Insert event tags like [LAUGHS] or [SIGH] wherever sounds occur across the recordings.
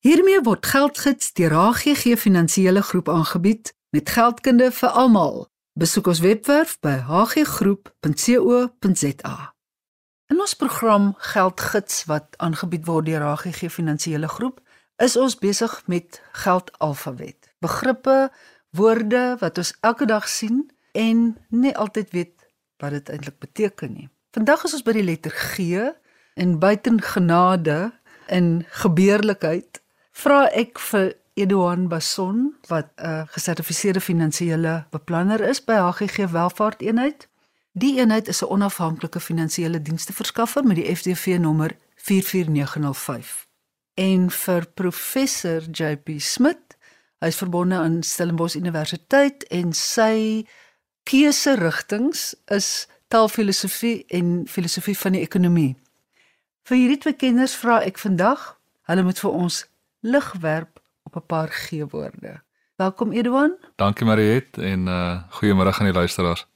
Hiermee word geldgids deur HGG Finansiële Groep aangebied met geldkunde vir almal. Besoek ons webwerf by hggroep.co.za. In ons program Geldgids wat aangebied word deur HGG Finansiële Groep, is ons besig met geldalfabet. Begrippe, woorde wat ons elke dag sien en nie altyd weet wat dit eintlik beteken nie. Vandag is ons by die letter G en buiten genade en gebeurlikheid vra ek vir Eduan Bason wat 'n gesertifiseerde finansiële beplanner is by HGG Welvaart Eenheid. Die eenheid is 'n onafhanklike finansiële diensverskaffer met die FDV nommer 44905. En vir professor JP Smit, hy's verbonde aan Stellenbosch Universiteit en sy keuse rigtings is taalfilosofie en filosofie van die ekonomie. Vir hierdie twee kenners vra ek vandag, hulle moet vir ons lig werp op 'n paar G-woorde. Welkom Edwan. Dankie Mariet en uh goeiemôre aan die luisteraars.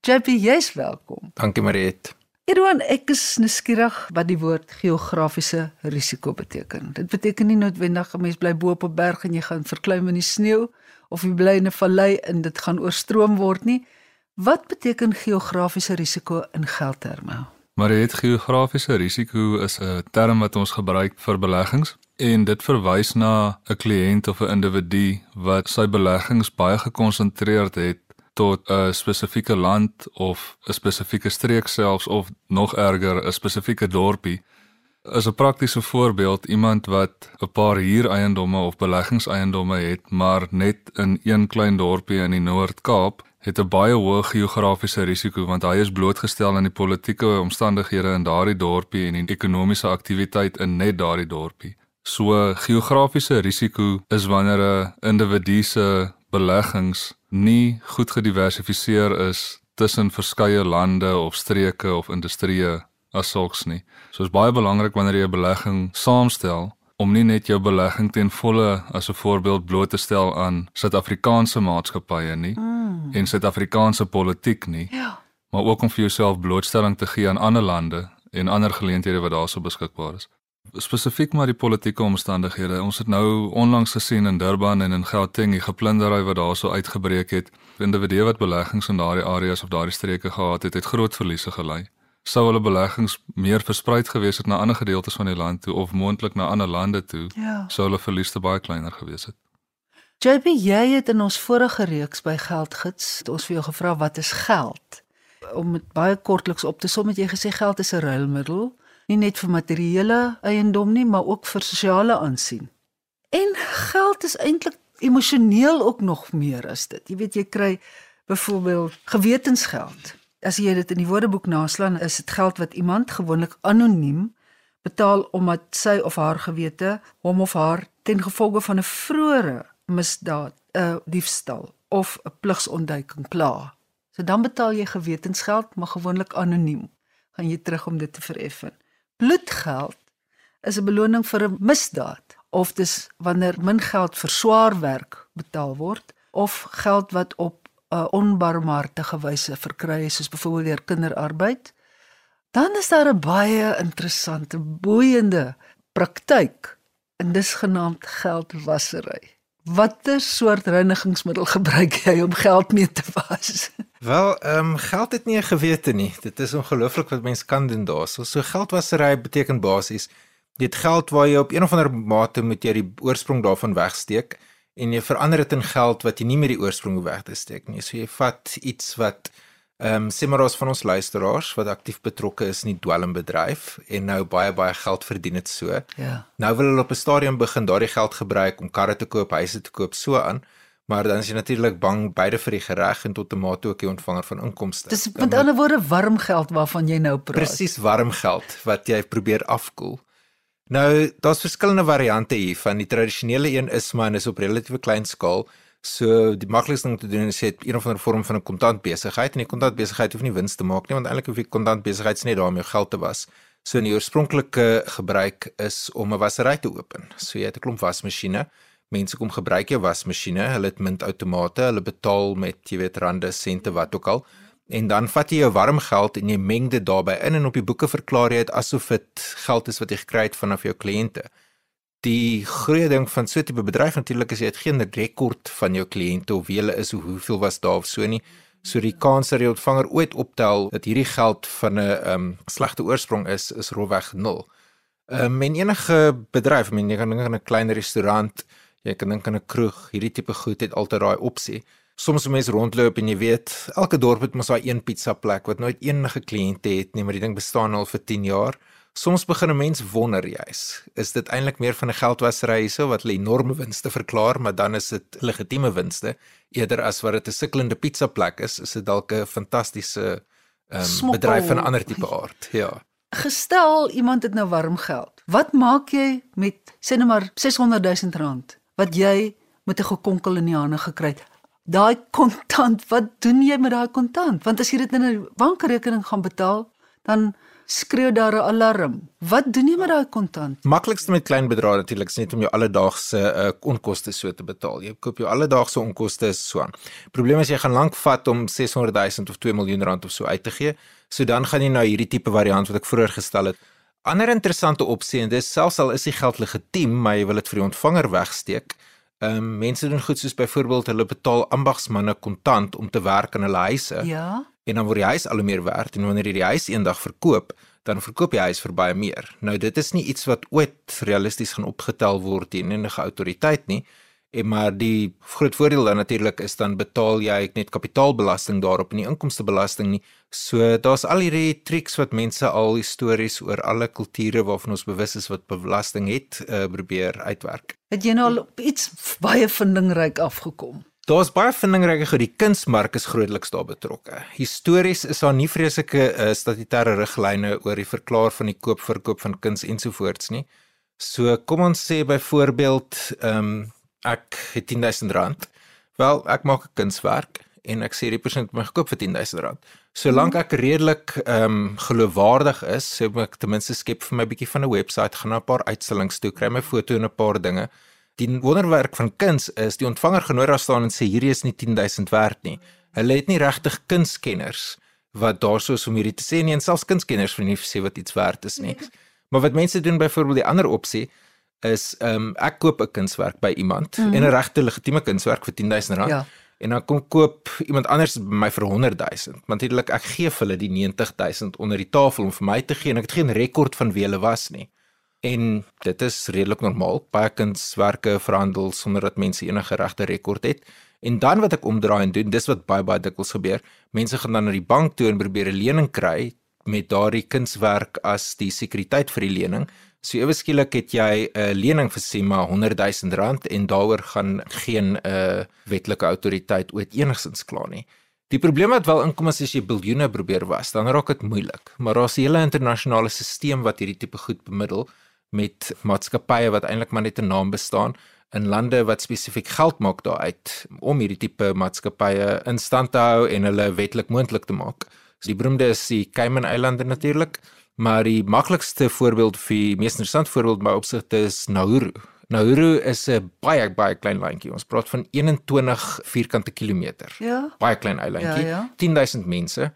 JP, jy's welkom. Dankie Mariet. Edwan, ek is nuuskierig wat die woord geografiese risiko beteken. Dit beteken nie noodwendig 'n mens bly bo op 'n berg en jy gaan verkleim in die sneeu of jy bly in 'n vallei en dit gaan oorstroom word nie. Wat beteken geografiese risiko in geldterme? Maar het geografiese risiko is 'n term wat ons gebruik vir beleggings en dit verwys na 'n kliënt of 'n individu wat sy beleggings baie gekonsentreerd het tot 'n spesifieke land of 'n spesifieke streek selfs of nog erger 'n spesifieke dorpie. As 'n praktiese voorbeeld, iemand wat 'n paar huureiendomme of beleggingseiendomme het, maar net in een klein dorpie in die Noord-Kaap het 'n baie hoë geografiese risiko want hy is blootgestel aan die politieke omstandighede in daardie dorpie en die ekonomiese aktiwiteit in net daardie dorpie. So geografiese risiko is wanneer 'n individu se beleggings nie goed gediversifiseer is tussen verskeie lande of streke of industrieë as sulks nie. So is baie belangrik wanneer jy 'n belegging saamstel om nie net jou belegging ten volle as 'n voorbeeld bloot te stel aan Suid-Afrikaanse maatskappye nie mm. en Suid-Afrikaanse politiek nie. Ja. Maar ook om vir jouself blootstelling te gee aan ander lande en ander geleenthede wat daarso beskikbaar is. Spesifiek maar die politieke omstandighede. Ons het nou onlangs gesien in Durban en in Gauteng die geplundering wat daarso uitgebreek het. Individue wat beleggings in daardie areas of daardie streke gehad het, het groot verliese gely sou hulle beleggings meer versprei gewees het na ander gedeeltes van die land toe of moontlik na ander lande toe, ja. sou hulle verliese baie kleiner gewees het. JP, jy het in ons vorige reeks by Geldgids het ons vir jou gevra wat is geld? Om dit baie kortliks op te som, het jy gesê geld is 'n ruilmiddel, nie net vir materiële eiendom nie, maar ook vir sosiale aansien. En geld is eintlik emosioneel ook nog meer as dit. Jy weet jy kry byvoorbeeld gewetensgeld as jy dit in die woordeboek naslaan, is dit geld wat iemand gewoonlik anoniem betaal omdat sy of haar gewete hom of haar ten gevolge van 'n vroeëre misdaad, 'n uh, diefstal of 'n pligsontduiking pla. So dan betaal jy gewetensgeld, maar gewoonlik anoniem. Gaan jy terug om dit te vereffen. Bloedgeld is 'n beloning vir 'n misdaad of dis wanneer min geld vir swaar werk betaal word of geld wat op 'n onbarmhartige wyse verkry is soos byvoorbeeld deur kinderarbeid, dan is daar 'n baie interessante, boeiende praktyk en dis genaamd geldwasery. Watter soort reinigingsmiddel [LAUGHS] gebruik jy om geld mee te was? Wel, ehm um, geld het nie 'n gewete nie. Dit is ongelooflik wat mense kan doen daarso. So geldwasery beteken basies dit geld waar jy op een of ander mate moet jy die oorsprong daarvan wegsteek en jy verander dit in geld wat jy nie meer die oorsprong weg te steek nie. So jy vat iets wat ehm um, simmers van ons luisteraars wat aktief betrokke is in die dwelmbedryf en nou baie baie geld verdien dit so. Ja. Nou wil hulle op 'n stadium begin daardie geld gebruik om karre te koop, huise te koop so aan. Maar dan is jy natuurlik bang beide vir die gereg en tot 'n mate ook die ontvanger van inkomste. Dis met ander woorde warm geld waarvan jy nou praat. Presies warm geld wat jy probeer afkoel. Nou, daar's verskillende variante hier van die tradisionele een is maar en is op relatiewe klein skaal. So die maklikste ding om te doen is het een of ander vorm van 'n kontant besigheid en die kontant besigheid hoef nie wins te maak nie want eintlik hoef die kontant besigheid net daarmee geld te was. So in die oorspronklike gebruik is om 'n wasery te open. So jy het 'n klomp wasmasjiene. Mense kom gebruik jou wasmasjiene, hulle het muntautomate, hulle betaal met jy weet rande, sente wat ook al en dan vat jy jou warm geld en jy meng dit daarbey in en op die boeke verklaar jy dit asof dit geld is wat jy gekry het vanaf jou kliënte. Die groot ding van so 'n tipe bedryf natuurlik is jy het geen rekord van jou kliënte of wie hulle is of hoeveel was daar of so nie. So die kans dat die ontvanger ooit optel dat hierdie geld van 'n um, slegte oorsprong is, is rofweg 0. Ehm um, en enige bedryf, ek meen jy kan dink aan 'n klein restaurant, jy kan dink aan 'n kroeg, hierdie tipe goed het altyd daai opsie. Soms mense rondloop en jy weet, elke dorp het mos daai een pizza plek wat nooit enige kliënte het nie, maar die ding bestaan al vir 10 jaar. Soms begin 'n mens wonder juis, is dit eintlik meer van 'n geldwasery hierso wat hulle enorme winste verklaar, maar dan is dit legitieme winste eerder as wat dit 'n sukkelende pizza plek is, is dit dalk 'n fantastiese um, bedryf van 'n ander tipe aard. Ja. Gestel iemand het nou warm geld. Wat maak jy met sê net maar 600 000 rand wat jy met 'n gekonkel in die hande gekry het? Daai kontant, wat doen jy met daai kontant? Want as jy dit in 'n bankrekening gaan betaal, dan skreeu daar 'n alarm. Wat doen jy met daai kontant? Maklikste met klein bedrae natuurlik is net om jou alledaagse uh, onkoste so te betaal. Jy koop jou alledaagse onkoste so aan. Probleem is jy gaan lank vat om 600 000 of 2 miljoen rand of so uit te gee. So dan gaan jy nou hierdie tipe variant wat ek vroeër gestel het. Ander interessante opsie en dis selfs al is die geld legitiem, maar jy wil dit vir die ontvanger wegsteek. Ehm um, mense doen goed soos byvoorbeeld hulle betaal ambagsmanne kontant om te werk in hulle huise. Ja en dan word die huis al hoe meer werd en wanneer jy die huis eendag verkoop, dan verkoop jy huis vir baie meer. Nou dit is nie iets wat ooit realisties gaan opgetel word teen enige autoriteit nie. En maar die groot voordeel dan natuurlik is dan betaal jy net kapitaalbelasting daarop en nie inkomstebelasting nie. So daar's al hierdie triks wat mense al stories oor alle kulture waarvan ons bewus is wat belasting het, uh, probeer uitwerk. Het jy nou al op iets baie vindingryk afgekom? Daar's baie vindingryke goed. Die kunsmark is grootliks daar betrokke. Histories is daar nie vreeslike uh, statutêre riglyne oor die verklaar van die koop-verkoop van kuns ensovoorts nie. So kom ons sê byvoorbeeld, ehm um, ek het 10000 rand. Wel, ek maak 'n kunswerk en ek sê die persoon het my gekoop vir 10000 rand. Solank ek redelik ehm um, geloofwaardig is, sê ek ten minste skep vir my 'n bietjie van 'n webwerf, gaan na 'n paar uitstallings toe, kry my foto en 'n paar dinge die wonderwerk van kuns is die ontvanger genooi daar staan en sê hierdie is nie 10000 werd nie. Hulle het nie regtig kunskenners wat daarso is om hierdie te sê nie en selfs kunskenners vir nie sê wat iets werd is nie. [LAUGHS] Maar wat mense doen byvoorbeeld die ander opsie is ehm um, ek koop 'n kunswerk by iemand mm -hmm. en 'n regte legitieme kunswerk vir 10000 rand. Ja. En dan kom koop iemand anders by my vir 100000. Want eintlik ek gee vir hulle die 90000 onder die tafel om vir my te gee en ek het geen rekord van wie hulle was nie. En dit is redelik normaal. Baie kunswerke verhandel sonder dat mense enige regte rekord het. En dan wat ek omdraai en doen, dis wat baie baie dikwels gebeur. Mense gaan dan na die bank toe en probeer 'n lening kry met daardie kunswerk as die sekuriteit vir die lening. So ewe skielik het jy 'n lening vir sê maar 100 000 rand en daaroor gaan geen uh, eh, wetlike autoriteit ooit enigsins kla nie. Die probleem wat wel inkom is as jy biljoene probeer was, dan raak dit moeilik. Maar daar's 'n hele internasionale stelsel wat hierdie tipe goed bemiddel met maatskappye wat eintlik maar net 'n naam bestaan in lande wat spesifiek geld maak daaruit om hierdie tipe maatskappye in stand te hou en hulle wetlik moontlik te maak. So die beroemde is die Cayman-eilande natuurlik, maar die maklikste voorbeeld vir die mees interessante voorbeeld by opsigte is Nauru. Nauru is 'n baie baie klein landjie. Ons praat van 21 vierkante kilometer. Ja. Baie klein eilandjie. Ja, ja. 10000 mense.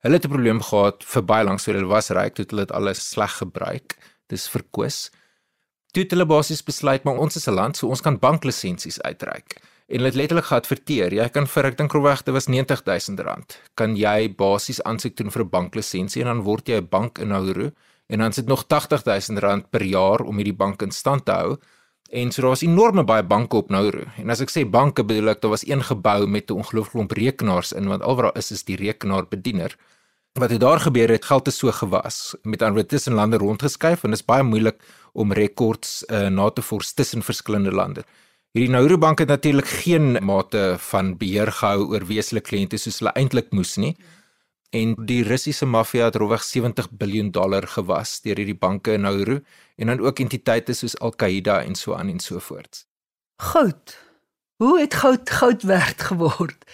Hulle het 'n probleem gehad vir baie lank, so hulle was ryk, toe hulle dit alles sleg gebruik dis verkwis. Toe het hulle basies besluit maar ons is 'n land so ons kan banklisensies uitreik. En het letterlik geadverteer, jy kan vir ek dink roweg dit was R90000 rand. Kan jy basies aansoek doen vir 'n banklisensie en dan word jy 'n bank in Nauru en dan sit nog R80000 rand per jaar om hierdie bank in stand te hou. En so daar was enorme baie banke op Nauru. En as ek sê banke bedoel ek daar was een gebou met 'n ongelooflike klomp rekenaars in want al wat daar is is die rekenaarbediener wat het daar gebeur het geld is so gewas met ander tussen lande rondgeskuif en dit is baie moeilik om rekords uh, na te vors tussen verskillende lande. Hierdie Nauru Bank het natuurlik geen mate van beheer gehou oor wesenlike kliënte soos hulle eintlik moes nie. En die Russiese maffia het roweg 70 miljard dollar gewas deur hierdie banke in Nauru en dan ook entiteite soos Al-Qaeda en so aan en so voort. Goud. Hoe het goud goud werd geword?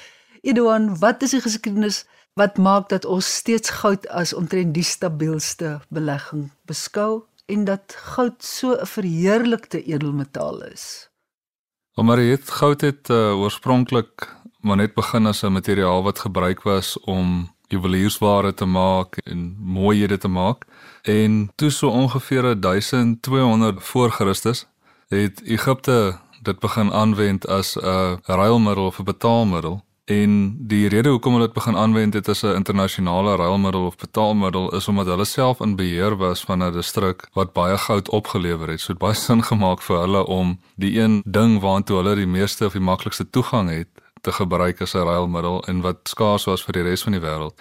Edouan, wat is die geskiedenis wat maak dat ons steeds goud as omtrent die stabielste belegging beskou en dat goud so 'n verheerlikte edelmetaal is. Maar dit goud het uh, oorspronklik maar net begin as 'n materiaal wat gebruik was om juweliersware te maak en mooihede te maak en toe so ongeveer 1200 voor Christus het Egipte dit begin aanwend as 'n ruilmiddel of 'n betaalmiddel. En die rede hoekom hulle dit begin aanwend het as 'n internasionale ruilmiddel of betaalmiddel is omdat hulle self in beheer was van 'n distrik wat baie goud opgelewer het. So dit baie [LAUGHS] sin gemaak vir hulle om die een ding waartoe hulle die meeste of die maklikste toegang het te gebruik as 'n ruilmiddel en wat skaars was vir die res van die wêreld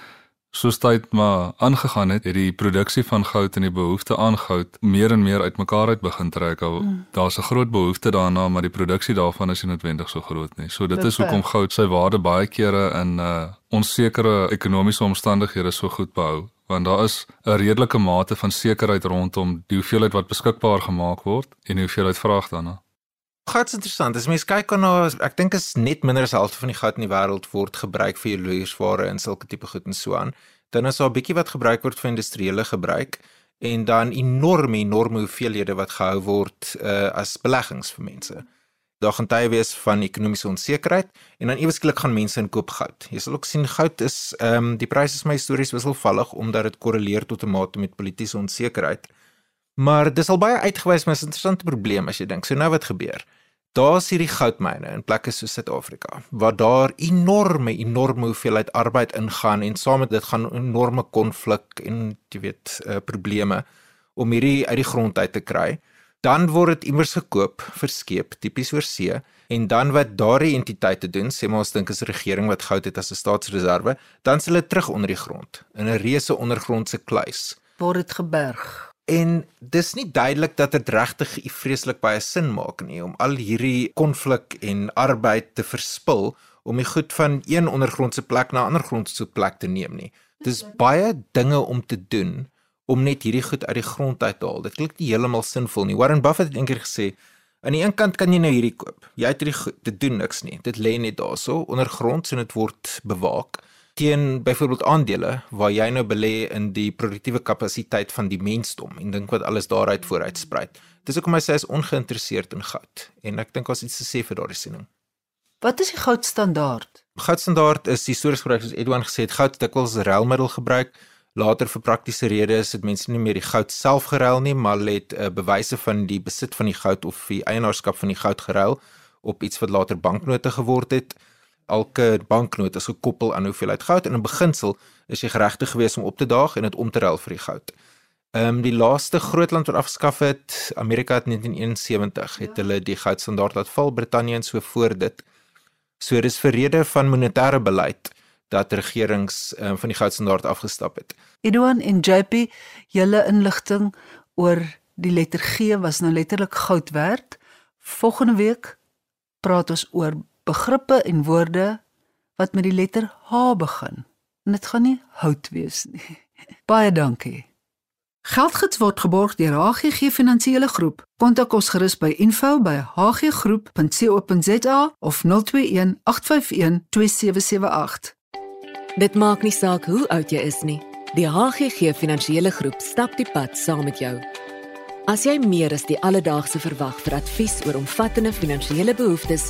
soos tyd maar aangegaan het, het die produksie van goud en die behoefte aan goud meer en meer uitmekaar uit begin trek. Mm. Daar's 'n groot behoefte daarna, maar die produksie daarvan is nie noodwendig so groot nie. So dit Beperk. is hoekom goud sy waarde baie kere in uh onsekere ekonomiese omstandighede so goed behou, want daar is 'n redelike mate van sekerheid rondom die hoeveelheid wat beskikbaar gemaak word en die hoeveelheid vraag daarna. Is interessant. As mens kyk na ek dink is net minder as helfte van die goud in die wêreld word gebruik vir juweliersware en sulke tipe goed en so aan. Dan is daar 'n bietjie wat gebruik word vir industriële gebruik en dan enorme enorme hoeveelhede wat gehou word uh, as beleggings vir mense. Daar gaan tye wees van ekonomiese onsekerheid en dan ewesklik gaan mense in koop goud. Jy sal ook sien goud is ehm um, die pryse is my stories wisselvallig omdat dit korreleer tot 'n mate met politieke onsekerheid. Maar dis al baie uitgewys, maar 'n interessante probleem as jy dink. So nou wat gebeur? Daar's hierdie goudmyne in plekke soos Suid-Afrika waar daar enorme enorme hoeveelheid arbeid ingaan en saam met dit gaan enorme konflik en jy weet uh, probleme om hierdie uit die grond uit te kry. Dan word dit immers gekoop vir skeep tipies oor see en dan wat daardie entiteite doen, sê maar ons dink is 'n regering wat goud het as 'n staatsreserve, dan dit terug onder die grond in 'n reuse ondergrondse kluis word dit geberg. En dis nie duidelik dat dit regtig vreeslik baie sin maak nie om al hierdie konflik en arbeid te verspil om die goed van een ondergrondse plek na 'n ander grondse plek te neem nie. Dis baie dinge om te doen om net hierdie goed uit die grond uit te haal. Dit klink nie heeltemal sinvol nie. Warren Buffett het eendag gesê, aan die een kant kan jy nou hierdie koop. Jy het hierdie goed, dit doen niks nie. Dit lê net daarso ondergronds en dit word bewaak teen byvoorbeeld aandele waar jy nou belê in die produktiewe kapasiteit van die mensdom en dink wat alles daaruit vooruit sprei. Dis hoekom hy sê hy is ongeïnteresseerd in goud en ek dink ons iets te sê vir daardie siening. Wat is die goudstandaard? Goudstandaard is histories gebruik soos Edwin gesê het goud dikwels ruilmiddel gebruik. Later vir praktiese redes het mense nie meer die goud self geruil nie, maar het uh, bewyse van die besit van die goud of die eienaarskap van die goud geruil op iets wat later banknote geword het elke banknoot is gekoppel aan hoeveelheid goud en in beginsel is jy geregtig geweest om op te daag en dit om te ruil vir die goud. Ehm um, die laaste groot land wat afgeskaf het, Amerika het 1971 het hulle die goudstandaard laat val, Brittanje en so voor dit. So dis vir rede van monetêre beleid dat regerings um, van die goudstandaard afgestap het. Edouan en JP, julle inligting oor die letter G was nou letterlik goud werd. Volgende week praat ons oor begrippe en woorde wat met die letter H begin. En dit gaan nie hout wees nie. [LAUGHS] Baie dankie. Geldgids word geborg deur HGG Finansiële Groep. Kontak ons gerus by info@hggroep.co.za of 021 851 2778. Dit maak nie saak hoe oud jy is nie. Die HGG Finansiële Groep stap die pad saam met jou. As jy meer as die alledaagse verwag vir advies oor omvattende finansiële behoeftes,